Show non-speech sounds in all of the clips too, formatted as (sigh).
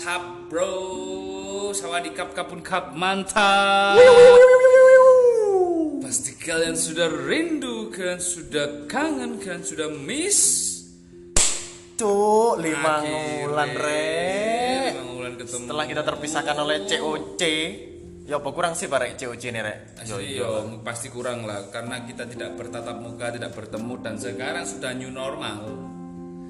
Sap bro, sawadikap kapun kap mantap. Pasti kalian sudah rindu kan, sudah kangen kan, sudah miss. Cuk, lima Akhirnya, bulan rek. Lima bulan ketemu. Setelah kita terpisahkan oleh COC, ya apa kurang sih pak rek COC ini rek? Asli, yo, pasti kurang lah karena kita tidak bertatap muka, tidak bertemu dan sekarang sudah new normal.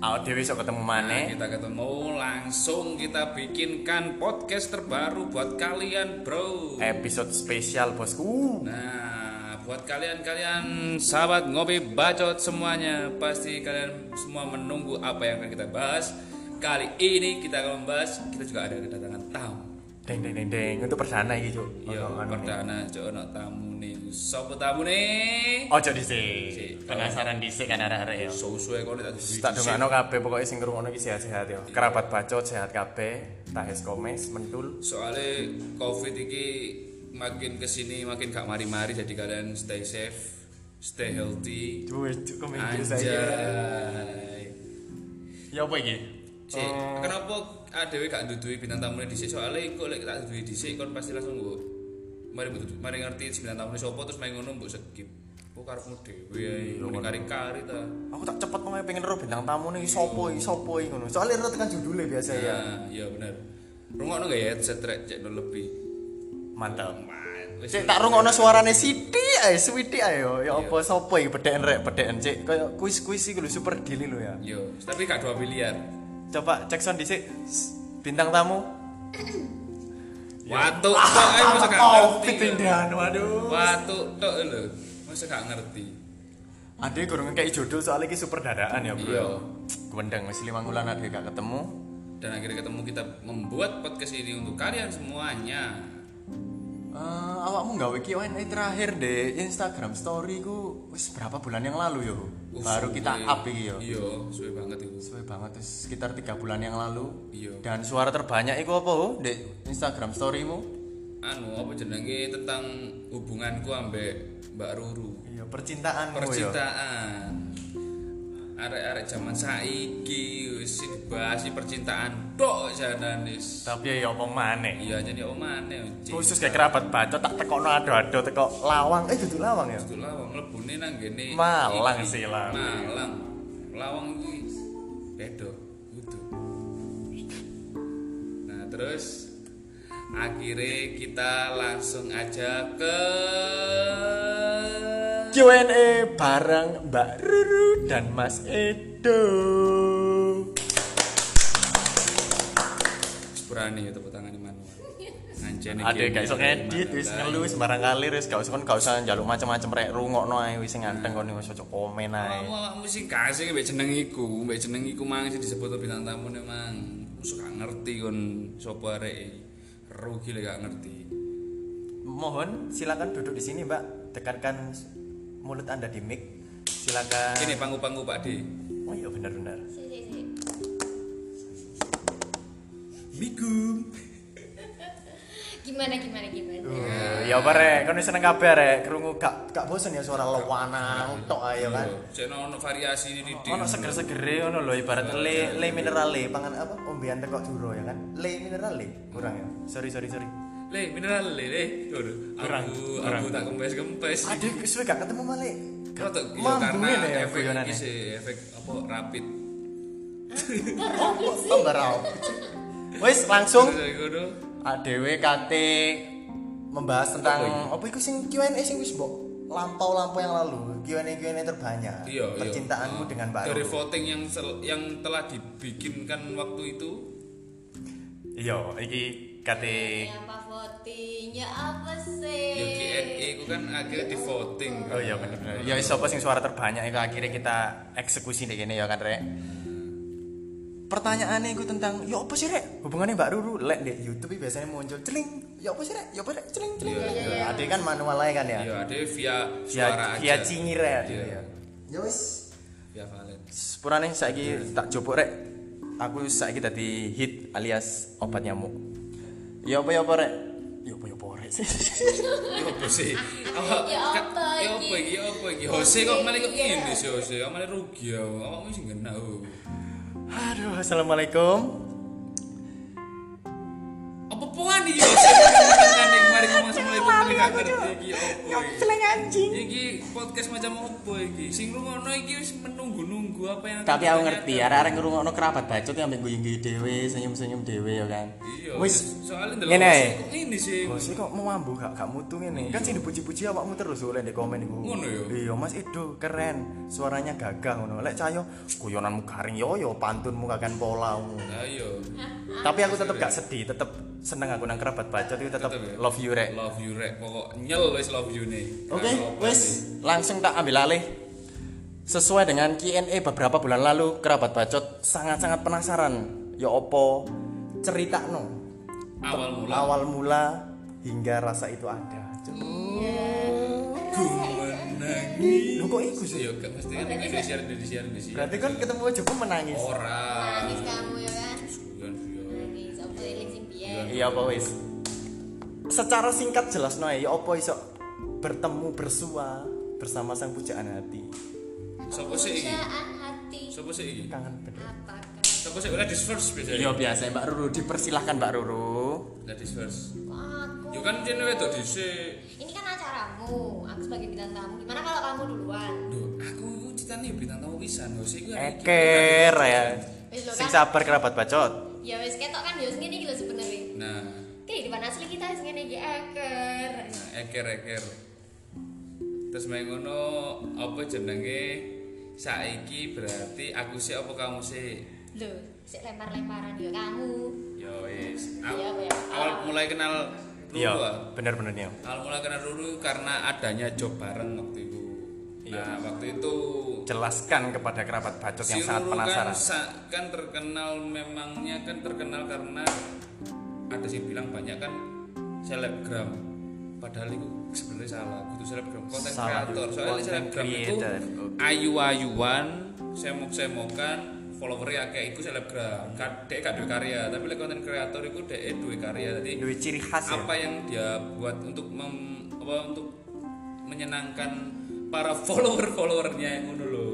Awak dewi sok ketemu Nah, mana? kita ketemu langsung kita bikinkan podcast terbaru buat kalian, bro. Episode spesial bosku. Nah, buat kalian-kalian sahabat ngopi bacot semuanya, pasti kalian semua menunggu apa yang akan kita bahas. Kali ini kita akan membahas, kita juga ada kedatangan tamu. Deng deng deng deng untuk perdana iki cuk. Ono anu perdana jono tamu nih. Sopo tamu nih? Ojo dhisik. Sik. Penasaran dhisik kan arek-arek ya. Suwe kok tak duwe Tak dhisik. dongakno kabeh pokoke sing ngrungokno iki sehat-sehat ya. Kerabat bacot sehat kabeh, tahes komes mentul. Soalnya covid ini makin ke sini makin gak mari-mari jadi kalian stay safe, stay healthy. Cuk komen saya. Anjay. Ya apa iki? Cik, kenapa adewe gak ndudui bintang tamu dhisik soalnya kok lek tak ndudui dhisik kon pasti langsung mbok mari betul mari ngerti bintang tamu sapa terus main ngono mbok skip. Kok karepmu dhewe ae ngene kari-kari ta. Aku tak cepet mau pengen ro bintang tamu nih sopo iki sopo iki ngono. Soalnya ro tekan judulnya biasa ya. Nah, iya bener. Rungokno gak ya headset rek cek no lebih. Mantap. Man, wis Cek tak rungokno suarane Siti ae, Sweetie ae yo. Ya apa sopo iki bedeken rek, bedeken cek kaya kuis-kuis iki lho super deal lho ya. Yo, tapi gak dua miliar. Coba cek sound dhisik. Bintang tamu. Watu tok ae masa gak ngerti. pitindan waduh. Watu tok lho. Masa gak ngerti. Ade kurang kayak jodoh soalnya iki super dadaan ya, Bro. Iya. Gwendeng wis 5 bulan ade gak ketemu. Dan akhirnya ketemu kita membuat podcast ini untuk kalian semuanya. Eh, awakmu gawe Q&A terakhir deh Instagram story ku wis berapa bulan yang lalu yo. Uh, Baru kita suwe. up iki yo. Iya, suwe banget itu. Sesuai banget terus sekitar tiga bulan yang lalu. Iya. Dan suara terbanyak itu apa di Instagram storymu? Anu, apa jenenge tentang hubunganku ambek Mbak Ruru. Iya percintaan. Percintaan. Arek-arek zaman saiki wis dibahas percintaan tok jananis. Tapi ya apa maneh? Iya, jadi omane. Cik. Khusus kayak kerabat bacot tak tekono ado-ado teko lawang. Eh dudu lawang ya. Itu lawang mlebune nang gene Malang sih, Lang. Malang. Lawang iki beda, kudu. Nah, terus akhirnya kita langsung aja ke Q&A bareng Mbak Ruru dan Mas Edo. Sepurane ya tepuk tangan manual. Anjene Ade gak iso ngedit manual. wis ngelu wis barang kali wis gak usah kon gak usah njaluk macam-macam rek rungokno ae wis sing ganteng kon wis ojo komen ae. Awakmu sing kasih mbek jeneng iku, mbek jeneng iku mang sing disebut bintang tamu memang suka ngerti kon sapa arek rugi lek gak ngerti. Mohon silakan duduk di sini Mbak. Tekankan mulut Anda di mic. Silakan. Ini panggu-panggu Pak D. Oh iya benar-benar. Mikum. Gimana gimana gimana? Uh, ya apa rek, kan seneng kabeh rek, krungu gak gak bosen ya suara lewanang tok ayo kan. Cek ono variasi ini di. Ono seger-segere ono lho ibarat le le minerale pangan apa ombean teko duro ya kan. Le minerale kurang ya. Sorry sorry sorry. Le, mineral le, le. Kurang, aku, kurang. aku tak kempes-kempes. Aduh suwe gak ketemu iya Mambune karena ya efek iki sih, efek apa rapid. (laughs) Oh, pembarau. Wis langsung Terus aku tuh, ADW KT membahas tentang apa iku sing Q&A sing wis mbok lampau-lampau yang lalu Q&A Q&A terbanyak Iya, iya. percintaanmu Ah, dengan Mbak Dari voting yang sel- yang telah dibikinkan waktu itu iya iki KT Apa votingnya apa sih? Q&A itu kan akhirnya di voting. oh iya bener. Bener ya siapa sing suara terbanyak itu akhirnya kita eksekusi deh gini ya kan rek? Pertanyaannya itu tentang ya apa sih rek? Hubungannya Mbak Ruru lek di YouTube biasanya muncul celing ya apa sih rek? Ya apa rek? Celing celing. Iya, ada kan manual aja kan ya? Iya, ada via via suara via aja. cingir ya Iya. ya wis. Via Valen. sepurane saiki tak jupuk rek. Aku saiki dadi hit alias obat nyamuk ya apa ya apa rek ya apa ya apa rek (laughs) Ya apa sih? Ya ka- apa Ya iki? apa? Ya apa iki? Jose kok malah kok ngene sih Jose. Malah rugi ya. Awakmu sing kena. oh. aduh assalamualaikum lali Gak aku ngerti cuk. iki. Ngepleng anjing. Iki podcast macam opo iki? Sing rungono iki wis menunggu-nunggu apa yang Tapi aku ngerti, arek-arek ngrungokno kerabat bacot yang ambek guyu-guyu dhewe, senyum-senyum dhewe ya kan. Iya. Wis soalnya ndelok ini sih. Bos kok mau mambu gak gak mutu ngene. Kan sing dipuji-puji awakmu terus oleh di komen iku. Ngono ya? Iya, Mas Edo keren. Suaranya gagah ngono. Lek Cahyo guyonanmu garing yo yo pantunmu kakan pola. Nah iya. Tapi aku tetep gak sedih, tetep seneng aku nang kerabat bacot itu tetep Tetep ya? love you rek. Love you rek. Pokok nyel wis love you nih. Oke, apa-apa wes langsung tak ambil alih. Sesuai dengan Q&A beberapa bulan lalu, kerabat bacot sangat-sangat penasaran. Ya opo cerita no Awal mula. awal mula hingga rasa itu ada. Menangis. Lu kok iku sih? Iya, gak mesti kan Indonesia Indonesia Indonesia. Berarti kan ketemu aja pun menangis. ora. Nangis kamu ya Iya apa wis? Secara singkat jelas no ya opo iso bertemu bersua bersama sang pujaan hati. Sopo sih iki? Pujaan hati. Sopo sih iki? Kangen bener. Apa? Sopo sih ladies first biasanya? Iya biasa Mbak Ruru dipersilahkan Mbak Ruru. Ladies first. Aku? Yo kan jenenge wedok dhisik. Ini kan acaramu. Aku sebagai bintang tamu. Gimana kalau kamu duluan? Duh, aku iku citane bintang tamu pisan. Wis iku. Eker ya. Sing kan. sabar kerabat bacot. Ya wis ketok kan ya wis ngene iki lho sebenarnya. Kehidupan asli kita ngene iki eker. nah, eker eker. Terus main ngono apa jenenge? Saiki berarti aku sih apa kamu sih? Lho, sik lempar-lemparan ya kamu. Ya wis. Aku- iya. Awal mulai kenal Ruru. Iya, ah. bener-bener nih. Awal mulai kenal Ruru karena adanya job bareng waktu itu. Iya. Nah, waktu itu Jelaskan kepada kerabat bacot yang si sangat Ruru penasaran. kan, kan terkenal memangnya kan terkenal karena ada sih bilang banyak kan selebgram. Padahal itu sebenarnya salah itu selebgram. Konten kreator? soalnya content selebgram itu ayu-ayuan semok-semokan followernya kayak itu selebgram. Dek gak duwe karya tapi lek konten kreator itu dek duwe karya. Jadi Duwe ciri khas ya. apa yang dia buat untuk mem, apa untuk menyenangkan para (laughs) follower followernya yang ngono lho.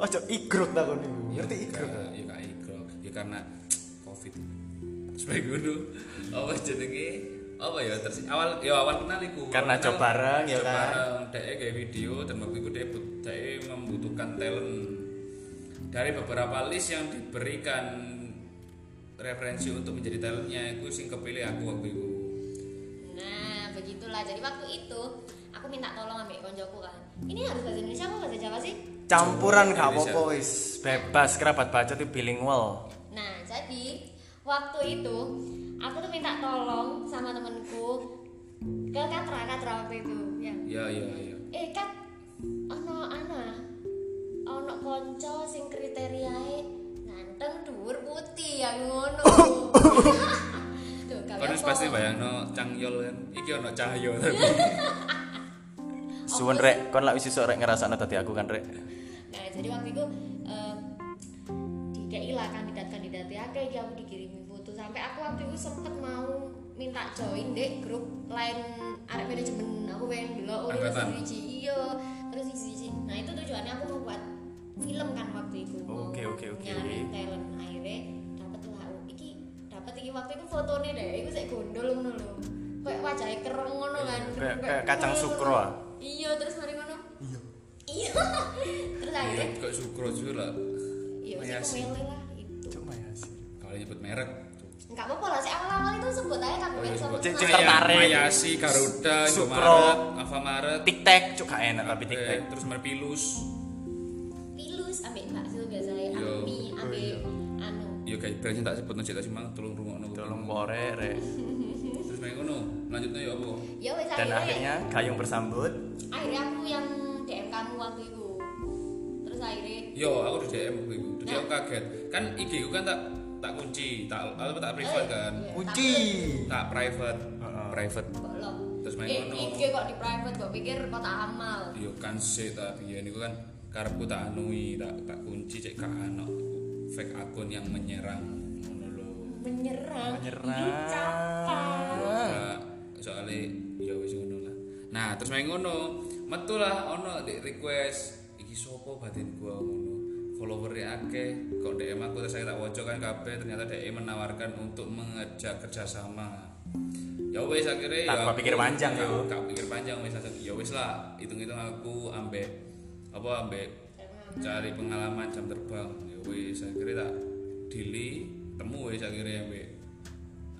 Ojo igrot ta kon niku. Ngerti igrot? ya ya kayak igrok ya karena (tsk) covid. Sebagai ngono apa jenenge apa ya terus awal ya awal kenal iku Karena kenal, bareng, ya kan? bareng dek kayak video dan waktu itu dia but- dia membutuhkan talent dari beberapa list yang diberikan referensi untuk menjadi talentnya itu sing kepilih aku waktu itu Nah, begitulah. Jadi waktu itu aku minta tolong ambil konjoku kan. Ini harus bahasa Indonesia apa bahasa Jawa sih? Campuran gak apa-apa wis. Bebas kerabat bacot itu bilingual. Nah, jadi waktu itu aku tuh minta tolong sama temenku ke Katra, Katra waktu itu. Ya. ya ya ya Eh, Kat, ono ana ono konco sing kriteriae ganteng dhuwur putih yang ngono. Tuh, Kan apa? pasti bayangno Cangyol kan. Iki ono cahyo. (laughs) Suwun rek, kon lak wis iso rek ngrasakno dadi aku kan rek. Nah, jadi waktu itu em, dikei lah kandidat-kandidatnya akeh iki aku dikirimi foto. Sampai aku waktu itu sempet mau minta join dek grup lain arek manajemen. Aku pengen dulu oh Angkatan. siji iya terus siji nah itu tujuannya aku mau buat film kan waktu itu. Oke, oke, oke. nyari talent. Akhirnya dapet lah oh, iki dapet iki waktu itu fotonya deh. Iku saya gondol ngono lho. Kayak wajahnya kereng ngono kan. Kayak- kayak kacang sukro, ah. iya terus mari ngono. Iya. Iya. (laughs) Terus Iya, akhirnya kok sukro juga lah. iya Iya sih. sih. aku mele lah nyebut merek. Enggak apa-apa lah, sih awal-awal itu sebut aja kan Oh, bukan iya, sebut. Cek- cek tertarik. Mayasi, Garuda, Sukro. Indomaret, Alfamaret, Tiktek cuk gak enak tapi eh, tiktek. terus Merpilus. Pilus ambek bakso biasa ya, Yo. mie ambek anu. Iya kayak brandnya tak sebut nasi tak simang tolong rungokno. Tolong bore rek. (laughs) Terus main ngono. Lanjutnya ya apa? Ya Dan akhirnya gayung bersambut. akhirnya aku yang DM kamu waktu itu. Terus akhirnya Yo, aku di DM waktu itu. Jadi aku kaget. Kan IG ku kan tak tak kunci, tak apa tak private kan. Iya, Kunci. Tak private. Heeh. Private. Kok? Terus main Eh, ngono. IG kok di private, kok pikir kota amal. Yo kan sih tapi ya niku kan karepku tak anui, tak tak kunci cek gak ana fake akun yang menyerang ngono lho. Menyerang. Menyerang. Soalnya ya wis ngono lah. Nah, terus main ngono, metu lah ono di request iki sopo batin gua ngono. Followernya akeh, kok DM aku terus saya tak waca kan kabeh ternyata DM menawarkan untuk mengajak kerjasama. ya wis akhirnya Tanpa ya pikir aku- panjang, gak- yo. gak pikir panjang wis ya wis lah hitung-hitung aku ambek apa ambek cari pengalaman jam terbang ya wis akhirnya tak dili temu wis akhirnya ambek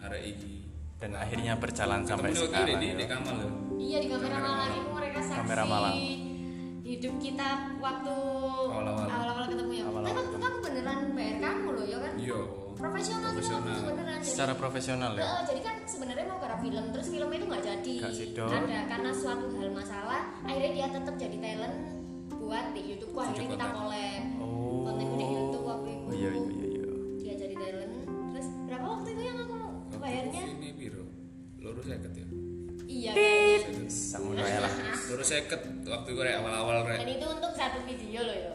arek iki dan akhirnya berjalan sampai Ketemu sekarang di, ya. di kamar ya Iya di kamera malam itu mereka saksi Kamera malam. hidup kita waktu Awal-awal. Ya. Awal-awal Tapi waktu itu aku beneran bayar kamu loh ya kan? iya Profesional Profesional. itu beneran. Jadi, secara profesional ya Eh, jadi kan sebenarnya mau garap film terus filmnya itu nggak jadi. Sido. Ada karena suatu hal masalah akhirnya dia tetap jadi talent buat di YouTube. Akhirnya kita konten. collab. oh Kontenku di YouTube waktu itu. oh, iya iya iya iya Dia jadi talent. Terus berapa waktu itu yang aku bayarnya? ini piro lurus seket ya Iya. sama ya lah lurus seket waktu gue rek awal-awal rek Dan itu untuk satu video loh ya.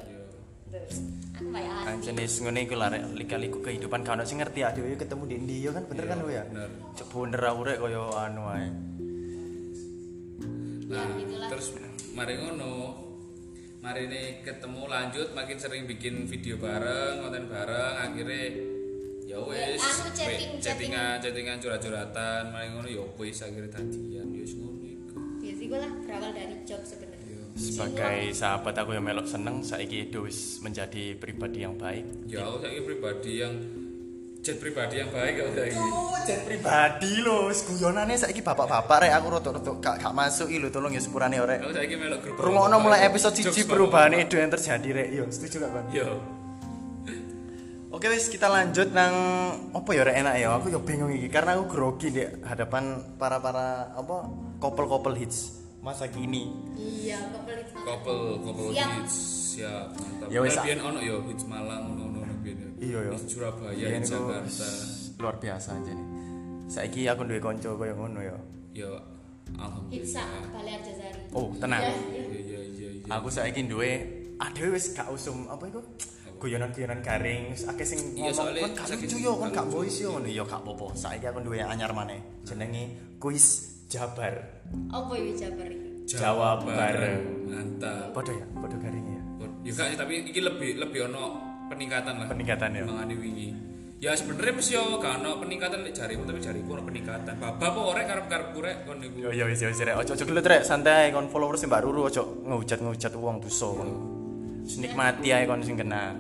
Iya. Wis ngene iku lah rek lika-liku kehidupan kan sing ngerti ya dhewe ketemu di India kan bener kan ya bener cek bener aku rek kaya anu ae Ya, Nah, gitulah. terus mari ngono. Mari ini ketemu lanjut makin sering bikin video bareng, konten bareng, akhirnya ya wis anu, chatting- chattingan chattingan curhat-curhatan mari ngono ya wis akhirnya tadian ya wis ngono iku. Ya gue lah berawal dari job sebenarnya. Sebagai sahabat aku yang melok seneng saiki wis menjadi pribadi yang baik. Ya aku saiki pribadi yang jet pribadi yang baik aku saiki. jet pribadi lho. Guyonane saiki bapak-bapak rek aku rada-rada gak gak masuk lho. Tolong ya sepurane rek. Aku saiki melok grup. Rungokno mulai episode Jokes 1 perubahan Edo yang terjadi rek. Yo setuju gak kan Yo. Oke wis kita lanjut nang apa ya rek? Enak ya aku yo bingung iki. Karena aku grogi di hadapan para para apa couple-couple hits masa kini Iya, kepelit banget. Couple, couple Siap. hits. Siap, mantap. Ya Kan biyen ono yo hits Malang ngono-ngono biyen. Iya, yo. Hits Surabaya, Biyen hits Jakarta. luar biasa aja nih saiki aku duwe kanca kaya ngono ya Yo Hitsa alhamdulillah. Bali Arjasari. Oh, tenang. Iya, iya. Iya iya iya iya. aku saiki duwe aduh wis gak usum apa iku guyonan-guyonan garing akeh sing Iya, ngomong soalnya kan gak lucu yo kan gak voice yo ngono ya gak apa-apa saiki aku duwe anyar maneh jenenge kuis Jabar Apa ya Jabar iki? Jawab bareng. Mantap. Podo ya, podo garing ya. Ya gak sih, tapi iki lebih lebih ono peningkatan lah. Peningkatan ya. Mangani wingi. Ya sebenarnya mesti yo gak ono peningkatan lek jarimu tapi jariku ono peningkatan. Bapak apa orek karep-karepku rek kon niku. Yo yo wis yo wis rek, ojo ojo gelut rek, santai kon followers Mbak Ruru ojo ngehujat-ngehujat wong dosa kon. Wis nikmati ae kon sing kena.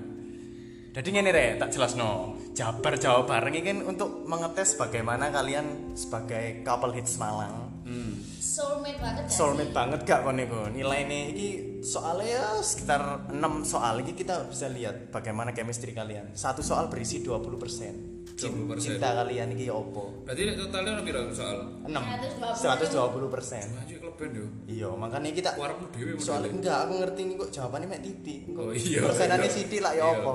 Jadi ngene rek, tak jelasno. Jabar Jawa bareng iki kan untuk mengetes bagaimana kalian sebagai couple hits Malang. Hmm. Soulmate banget gak Soulmate sih? banget gak kon niku. Nilainya iki soalnya ya sekitar 6 soal iki kita bisa lihat bagaimana chemistry kalian. Satu soal berisi 20%. 20%. Cinta kalian iki opo? Berarti totalnya piro soal? 6 120. 120 persen kleben yo. iya makanya kita soalnya enggak aku ngerti nih kok jawabannya mek titik Oh, iya, persenannya iya. sidik lah ya Iya. apa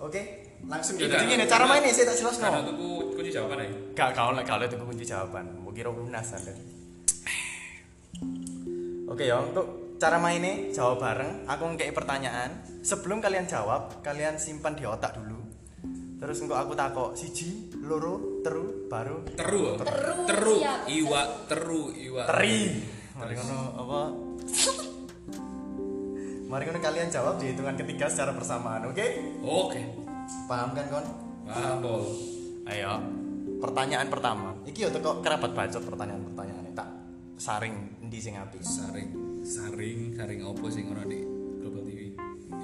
oke langsung Ya, jadi gak- gini cara mainnya saya tak jelas Karena no tuku kunci jawaban ae. gak kau lah kalau itu kunci jawaban. Mau kira lunas anda oke ya untuk cara mainnya jawab bareng. Aku ngekei pertanyaan. Sebelum kalian jawab kalian simpan di otak dulu. Terus engkau aku takok siji loro teru baru. Teru. Teru, Teru. Iwa teru iwa. teri. Mari ngono apa? (laughs) Mari kalian jawab di hitungan ketiga secara bersamaan oke? Oke. Paham kan kon Paham, Pol. ayo pertanyaan pertama iki yo teko kerabat bacot pertanyaan pertanyaan tak saring endi sing apik Saring, saring, saring opo sing ono di Global TV?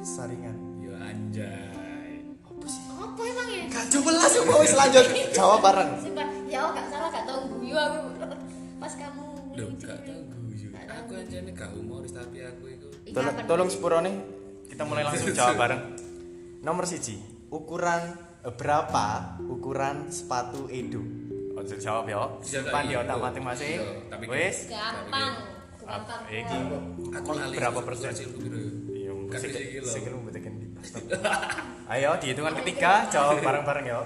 saringan Ya anjay. apa sih Apa emang ya? gak jelas yo wis lanjut jawab bareng Sumpah, ya oh gak salah gak tau guyu aku pas kamu lucu. gak tau guyu. Tahu. Aku aja nih gak humoris tapi aku itu. Ih, tolong tolong sepurone kita mulai langsung (laughs) jawab bareng nomor siji ukuran eh, berapa ukuran sepatu edu Ojo jawab ya simpan di otak masing-masing Iya, tapi- wis Gampang. Gampang. iki Aku lali berapa persen ya? Iya, musik iki lho. sikil membutuhkan di. (laughs) Ayo, di hitungan ketiga jawab bareng-bareng ya.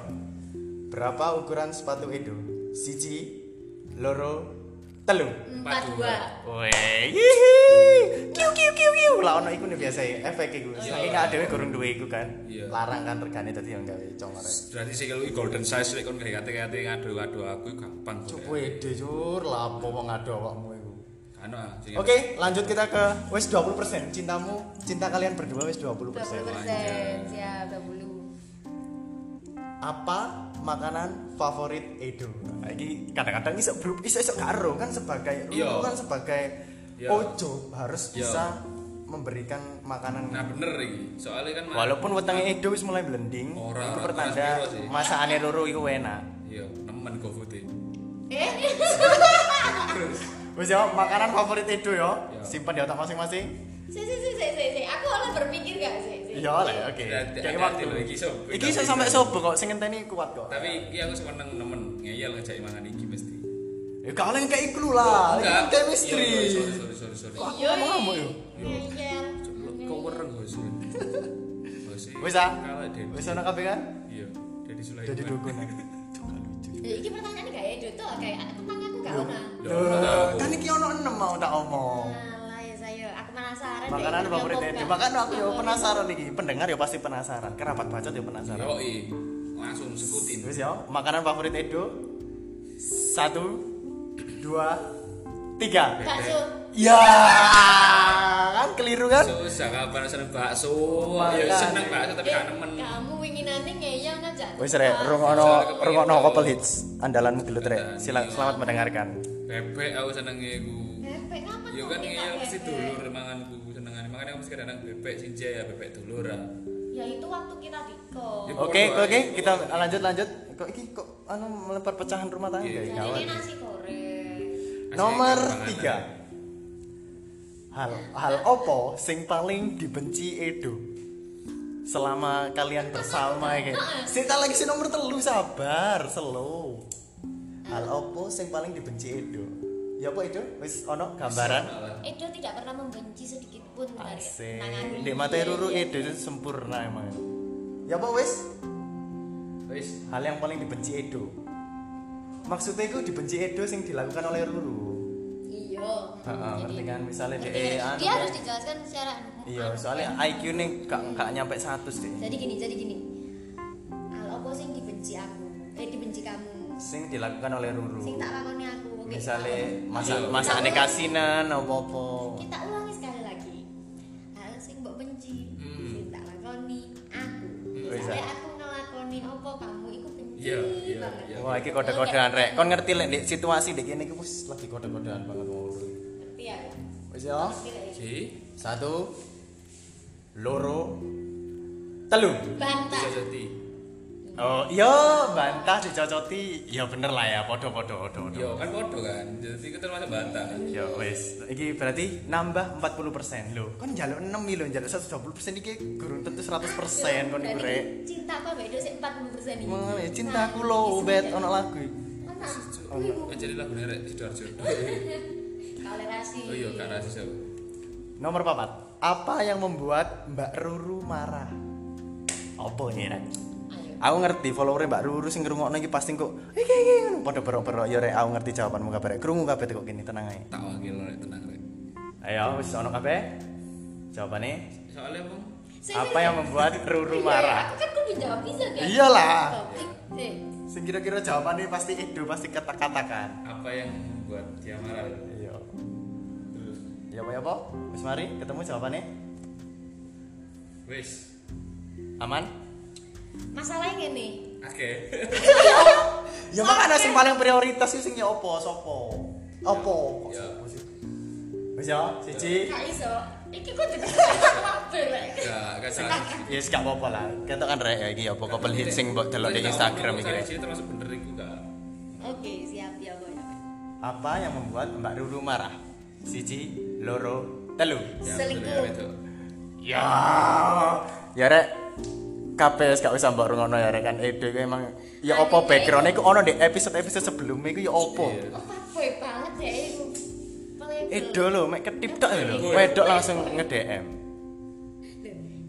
Berapa ukuran sepatu Edo? Siji, loro, telu. Empat dua. Weh, hihi. kiu kiu kiu kiu. Lah ono iku nih biasa ya, efek iku. Saking gak dhewe gurung duwe iku kan. Iya. Larang kan regane dadi yang gawe congor. Berarti sih kalau golden size lek kon gak kate-kate ngadu-adu aku gampang. Cukup Edo jur, lapo wong ado awakmu iku. Anu ah, Oke, lanjut kita ke wis 20%. Cintamu, cinta kalian berdua wis 20%. 20 persen. Siap, 20. Apa makanan favorit Edo. Iki kadang-kadang iso bro, iso iso karo kan sebagai lu kan sebagai Iya. ojo harus Iya. bisa memberikan makanan Nah bener iki. Soalnya kan Walaupun wetenge Edo wis mulai blending, Ora, itu pertanda masakane loro iku enak. iya nemen GoFood. Eh, Wis ya, makanan favorit Edo ya. Simpan di otak masing-masing. Si si si si si. Aku malah berpikir gak sih? si? Iya lah, oke. Kayak hati-hati waktu. iki sob. Iki iso sampai sobo kok, sing ngenteni kuat kok. Tapi iki aku seneng nemen ngeyel ngejak mangan iki mesti. Ya oleh kayak iklu lah. Enggak. Ini chemistry. Iya, iya, sorry sorry sorry sorry. Kok aku Iya, ngomong iya. Ngeyel. Kau wereng bos. Bos. Wis ah. Wis ana kabeh kan? Iya, dari Sulaiman. Jadi dukun. (laughs) Gak lucu. Ya, Iki gak Edo tuh kayak tentang aku gak ona. Loh, kan iki ono 6 mau tak omong. Alah ya saya, aku penasaran. Makanan ini favorit apa Edo. enggak. Makanya aku yo penasaran iki. Pendengar yo pasti penasaran. Kerabat bacot yo penasaran. Yo langsung sebutin. Wis ya, makanan favorit Edo. Satu, dua, tiga. Bakso. Ya, kan keliru kan? Susah kapan seneng bakso. Makanya. Ya seneng bakso tapi gak nemen. Kamu winginane ngeyel ngajak. Wis rek, rungono rungono couple hits andalanmu gelut rek. Sila, selamat mendengarkan. Bebek aku senenge iku. Bebek kapan Ya kok kan iya mesti dulur manganku senengane. Makanya aku mesti kadang bebek sinja ya bebek dulur ah. Ya itu waktu kita di. Ya, Oke, Podo oke, ae. kita lanjut lanjut. Kok iki kok anu melempar pecahan rumah tangga ya? Gawat. ini nasi goreng. Nomor tiga. Hal hal opo sing paling dibenci Edo selama kalian bersama iki. Sing tak lagi si nomor telu sabar, slow. Hal opo sing paling dibenci Edo? Ya apa Edo? Wis ono gambaran? Edo tidak pernah membenci sedikit pun dari Asik. Di mata Ruru Edo itu sempurna emang. Ya apa wis? Wis. Hal yang paling dibenci Edo. Maksudnya itu dibenci Edo sing dilakukan oleh Ruru. Iya. Heeh, Jadi- ngerti kan? Misalnya Ngerti DE kan? anu dia kan. harus dijelaskan secara Iya, soalnya IQ nih gak gak nyampe 100 deh. jadi gini jadi gini hal apa sing dibenci aku eh dibenci kamu Sing dilakukan oleh Ruru. sing tak lakoni aku Misalnya masak Iya. masakane kasinan apa-apa. kita ulangi sekali lagi hal sing mbok benci Hmm. sing tak lakoni aku Wis, misalnya aku ngelakoni apa kamu iku benci Iya, iya, banget iya. Wah, iki kode-kodean rek. Kon ngerti lek di situasi dek kene iki wis lagi kode-kodean banget Ruru. ngerti ya Wis ya. Ya? Si Satu loro telu. bantah bisa jadi. Oh, iya bantah dicocoti. Ya bener lah ya, podo-podo podo. Yo kan bodoh kan. Jadi kita termasuk bantah. Ya wis, iki berarti nambah 40% lho. Kon njaluk 6 lho, njaluk 120% iki gurung tentu 100% kon iku Berarti rek. cinta aku ambek Edo sik 40% iki Mengenai cintaku lo bet ono lagu iki. Mana? Oh, Kan jadi lagu nerek Sidoarjo. (laughs) Tolerasi. Oh iya kak rasis aku. Nomor papat. Apa yang membuat Mbak Ruru marah? Apa ini rek? Aku ngerti follower Mbak Ruru sing ngrungokno iki pasti kok iki iki ngono padha berok-berok ya rek aku ngerti jawabanmu kabeh rek. Krungu kabeh kok gini tenang ae. Tak wakil nek tenang rek. Ayo wis ono kabeh. Jawabannya Soalnya si, apa yang membuat (laughs) Ruru Iya, marah? Aku kan kudu jawab bisa kan? Iyalah. Sing kira-kira jawabannya pasti Edo pasti kata-katakan. Apa yang membuat dia marah? Iya. Terus. Ya apa ya apa? Wis mari ketemu jawabannya. Wis. Aman? Masalahnya gini. Oke. (laughs) Ya makanya sing paling prioritas itu sing ya apa sopo? Apa? Ya. Wis ya, siji. Gak iso. Iki kok jadi (laughs) kabeh lek. Gak salah. Ya yes, gak apa-apa lah. Ketok kan rek ya iki apa couple hit sing mbok delok di Instagram iki rek. Sih termasuk bener iku gak. Oke, siap ya, Boy. Apa yang membuat Mbak Ruru marah? Siji, loro, telu. Ya, Selingkuh. ya. Ya. Ya rek. Kabeh wis gak usah mbok rungono ya rek kan Edo iku emang ya apa background iku ono di episode-episode sebelumnya iku ya apa? Iya. Fuckboy banget ya iku. Edo lho, mek ketip tok lho. Wedok langsung nge-DM.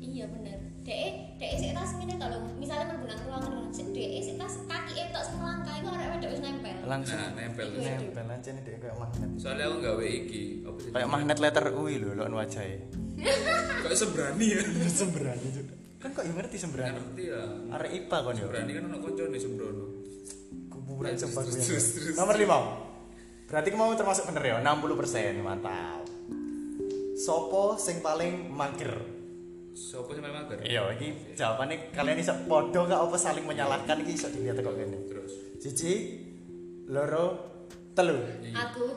Iya bener. Dek, dek sik tas ngene lho. Misalnya menggunakan ruangan sik dek sik tas kaki entok sing melangkah iku arek wedok wis nempel. Langsung Nah, nempel. nempel aja nih kayak magnet. Soalnya aku gawe iki. Kayak magnet letter U lho lho wajahnya. (laughs) Kok seberani ya? Sembrani juga. Kan kok yang ngerti sembrani? ngerti ya. Arek IPA kon yo. Berani kan anak konco nih sembrono. Kuburan Terus, sempat terus, gue. terus, terus. Nomor 5. Berarti kamu termasuk bener ya, 60%. Mantap. Sopo sing paling mager? Sopo sing paling mager? Iya, iki jawabannya kalian iso podo gak apa saling menyalahkan iki iso dilihat kok kene. Terus. Siji, loro, telu. aku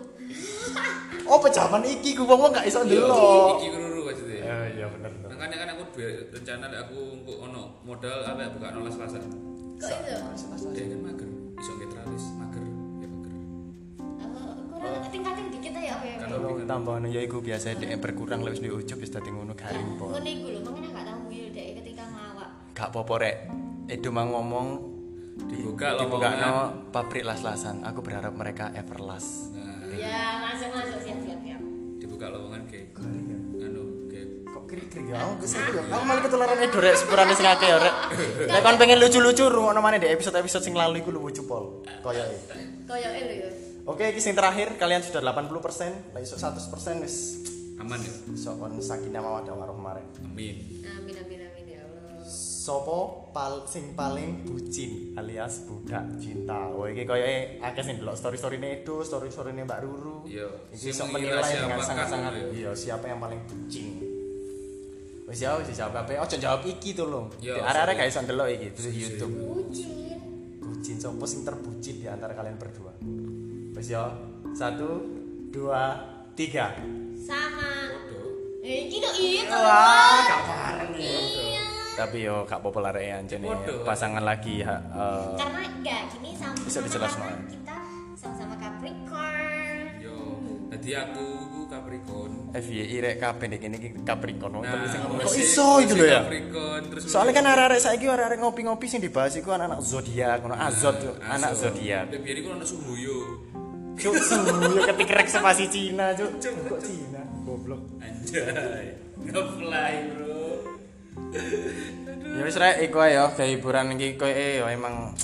Oh, jawaban iki ku wong gak iso Iya, ndelok. Iki maksudnya. Eh, iya bener. Makanya kan aku duwe rencana lek aku engko ono modal apa buka ono las-lasan. kok itu Ya kan mager. Iso generalis mager. Ya mager. aku kurang tingkatin dikit aja apa ya Kalau tambahan ya iku biasa dhek berkurang lewis di ujub wis dadi ngono garing po. ngono iku lho makanya gak tahu guyu dek ketika ngelawak Gak apa-apa rek. Edo mang ngomong Dibuka dibuka no pabrik las-lasan. Aku berharap mereka everlast. Nah, ya masuk masuk siap siap siap dibuka lowongan kayak krik-krik ya? Aku kesel ya. Aku malah ketularan Edo rek sepurane sing akeh ya rek. Nek kon pengen lucu-lucu rungokno maneh di episode-episode sing lalu iku lucu pol. Koyoke. koyo lho ya Oke, iki sing terakhir kalian sudah 80%, lah iso 100% wis aman ya. iso kon sakinah mawaddah warahmah kemarin. Amin. amin amin amin ya Allah Sopo pal sing paling bucin alias budak cinta. Wah iki koyoke akeh sing delok story-storyne itu, story-storyne Mbak Ruru. Iya. Iki mengira menilai dengan sangat-sangat ya. iya siapa yang paling bucin. Wis ya wis jawab kabeh. Ojo jawab iki to lho. Iya, Arek-arek gak iso ndelok iki di YouTube. bucin Bucin sopo sing terbucin di antara kalian berdua. Wis ya. Satu, dua, tiga. sama eh iki dong itu Wah, gak bareng ya. iya Tapi yo gak lah rek anjene pasangan lagi ha, eh, karena enggak gini sama Bisa dijelaskan. kita sama-sama Capricorn Yo, tadi aku ku Capricorn. FYI rek kabeh nek kene iki Capricorn wong terus sing ngomong, kok iso itu lho ya. Soalnya kan arek-arek saiki arek-arek ngopi-ngopi sing dibahas iku anak-anak zodiak, ngono azot yo, Nah, anak zodiak. Biyen iku ono suhuyo. Cuk, suyo ketik rek spasi Cina, cuk. Kok Cina? Goblok. Anjay. Nge-fly, Bro. Ya wis rek iku ae yo, kayak hiburan iki koyo yo emang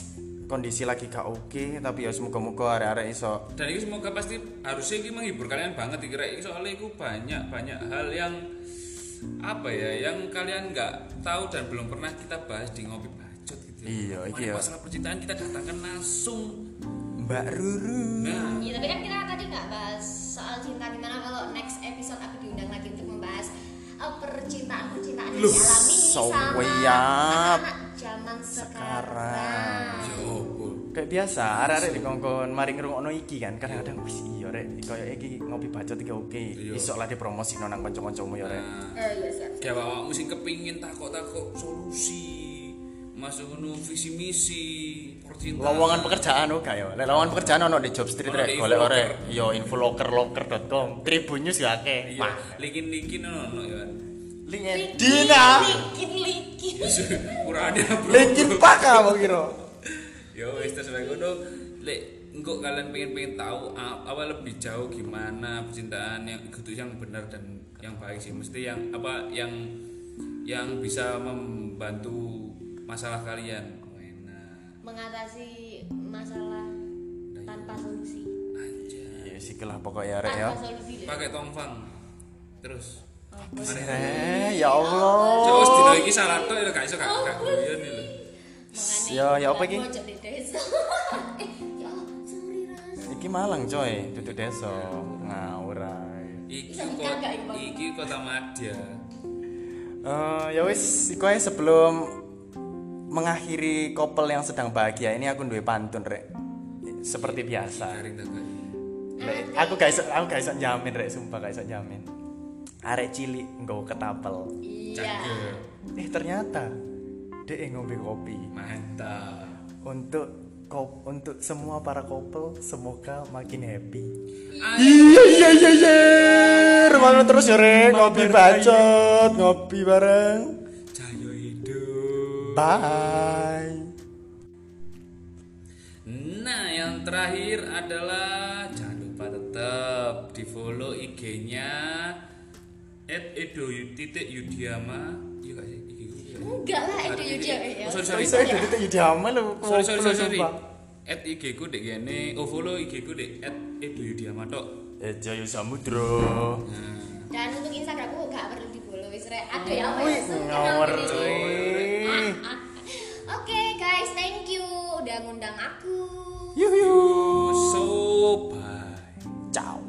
kondisi lagi gak oke tapi ya semoga-moga arek-arek iso Dan ini semoga pasti harusnya ini menghibur kalian banget iki rek. soalnya itu banyak banyak hal yang apa ya yang kalian nggak tahu dan belum pernah kita bahas di ngopi bacot gitu. Iya, iki Makanya ya. Masalah percintaan kita datangkan langsung. Mbak Ruru. Nah, Iya, tapi kan kita tadi nggak bahas soal cinta gimana kalau next episode aku diundang lagi untuk membahas uh, percintaan percintaan yang Loh, dialami so sama weyap. Zaman Sekarang. sekarang. ya. Kayak biasa, arek-arek dikongkon mari ngrungokno iki kan. Kadang-kadang wis iya rek, koyo iki ngopi bacot iki oke. Iya. Isok lah dipromosino nang kanca-kancamu ya rek. Nah, Eh, iya siap. kayak awakmu sing kepingin takok-takok solusi masuk ngono visi misi percintaan. Lowongan pekerjaan oke ya. Lek lowongan pekerjaan ono di job street rek, di golek Infolocker. ore. Yo infolocker.com, Tribun News ya akeh. Iya, likin-likin ono ya. Linkin Dina. Likin likin. Kurangnya bro. Park kamu kira. Yo wis terus wae ngono. Lek engko kalian pengen-pengen tahu a- awal lebih jauh gimana percintaan yang itu yang benar dan yang baik sih. Mesti yang apa yang yang bisa membantu masalah kalian. Enak. Mengatasi masalah tanpa solusi. Anjay. Ya sik lah pokoknya rek ya. Pakai tongfang. Terus. Eh, ya Allah. Terus dino iki salah tok ya gak iso gak gak guyon lho. Makanya Ya, ya apa iki? (laughs) eh, ya. Iki Malang coy, duduk desa. Ngawur ae. Iki kok iki kota Madya. Eh, ya wis, iku ae sebelum mengakhiri couple yang sedang bahagia ini aku duwe pantun rek. Seperti biasa. Lek, aku gak iso aku gak iso nyamin rek, sumpah gak iso nyamin. Arek cilik nggawa ketapel. Iya. Cakep. Eh ternyata dia ngombe kopi. Mantap. Untuk kop untuk semua para couple semoga makin happy. Iya iya iya iya. Rumangan terus ya rek, ngopi bacot, ngopi bareng. Cayo hidup. Bye. Nah, yang terakhir adalah jangan lupa tetap di follow IG-nya at edo titik yudiama iya gak sih? Iya. Enggak lah edo yudiama ya. Oh, sorry sorry sorry. Edo titik lo sorry sorry sorry at IG ku dek gini oh follow IG ku dek at edo yudiama tok. Samudro nah. dan untuk Instagram gak perlu di follow wis ada ya, ya? wis ngawur oke guys thank you udah ngundang aku. Yuhu so bye. Ciao.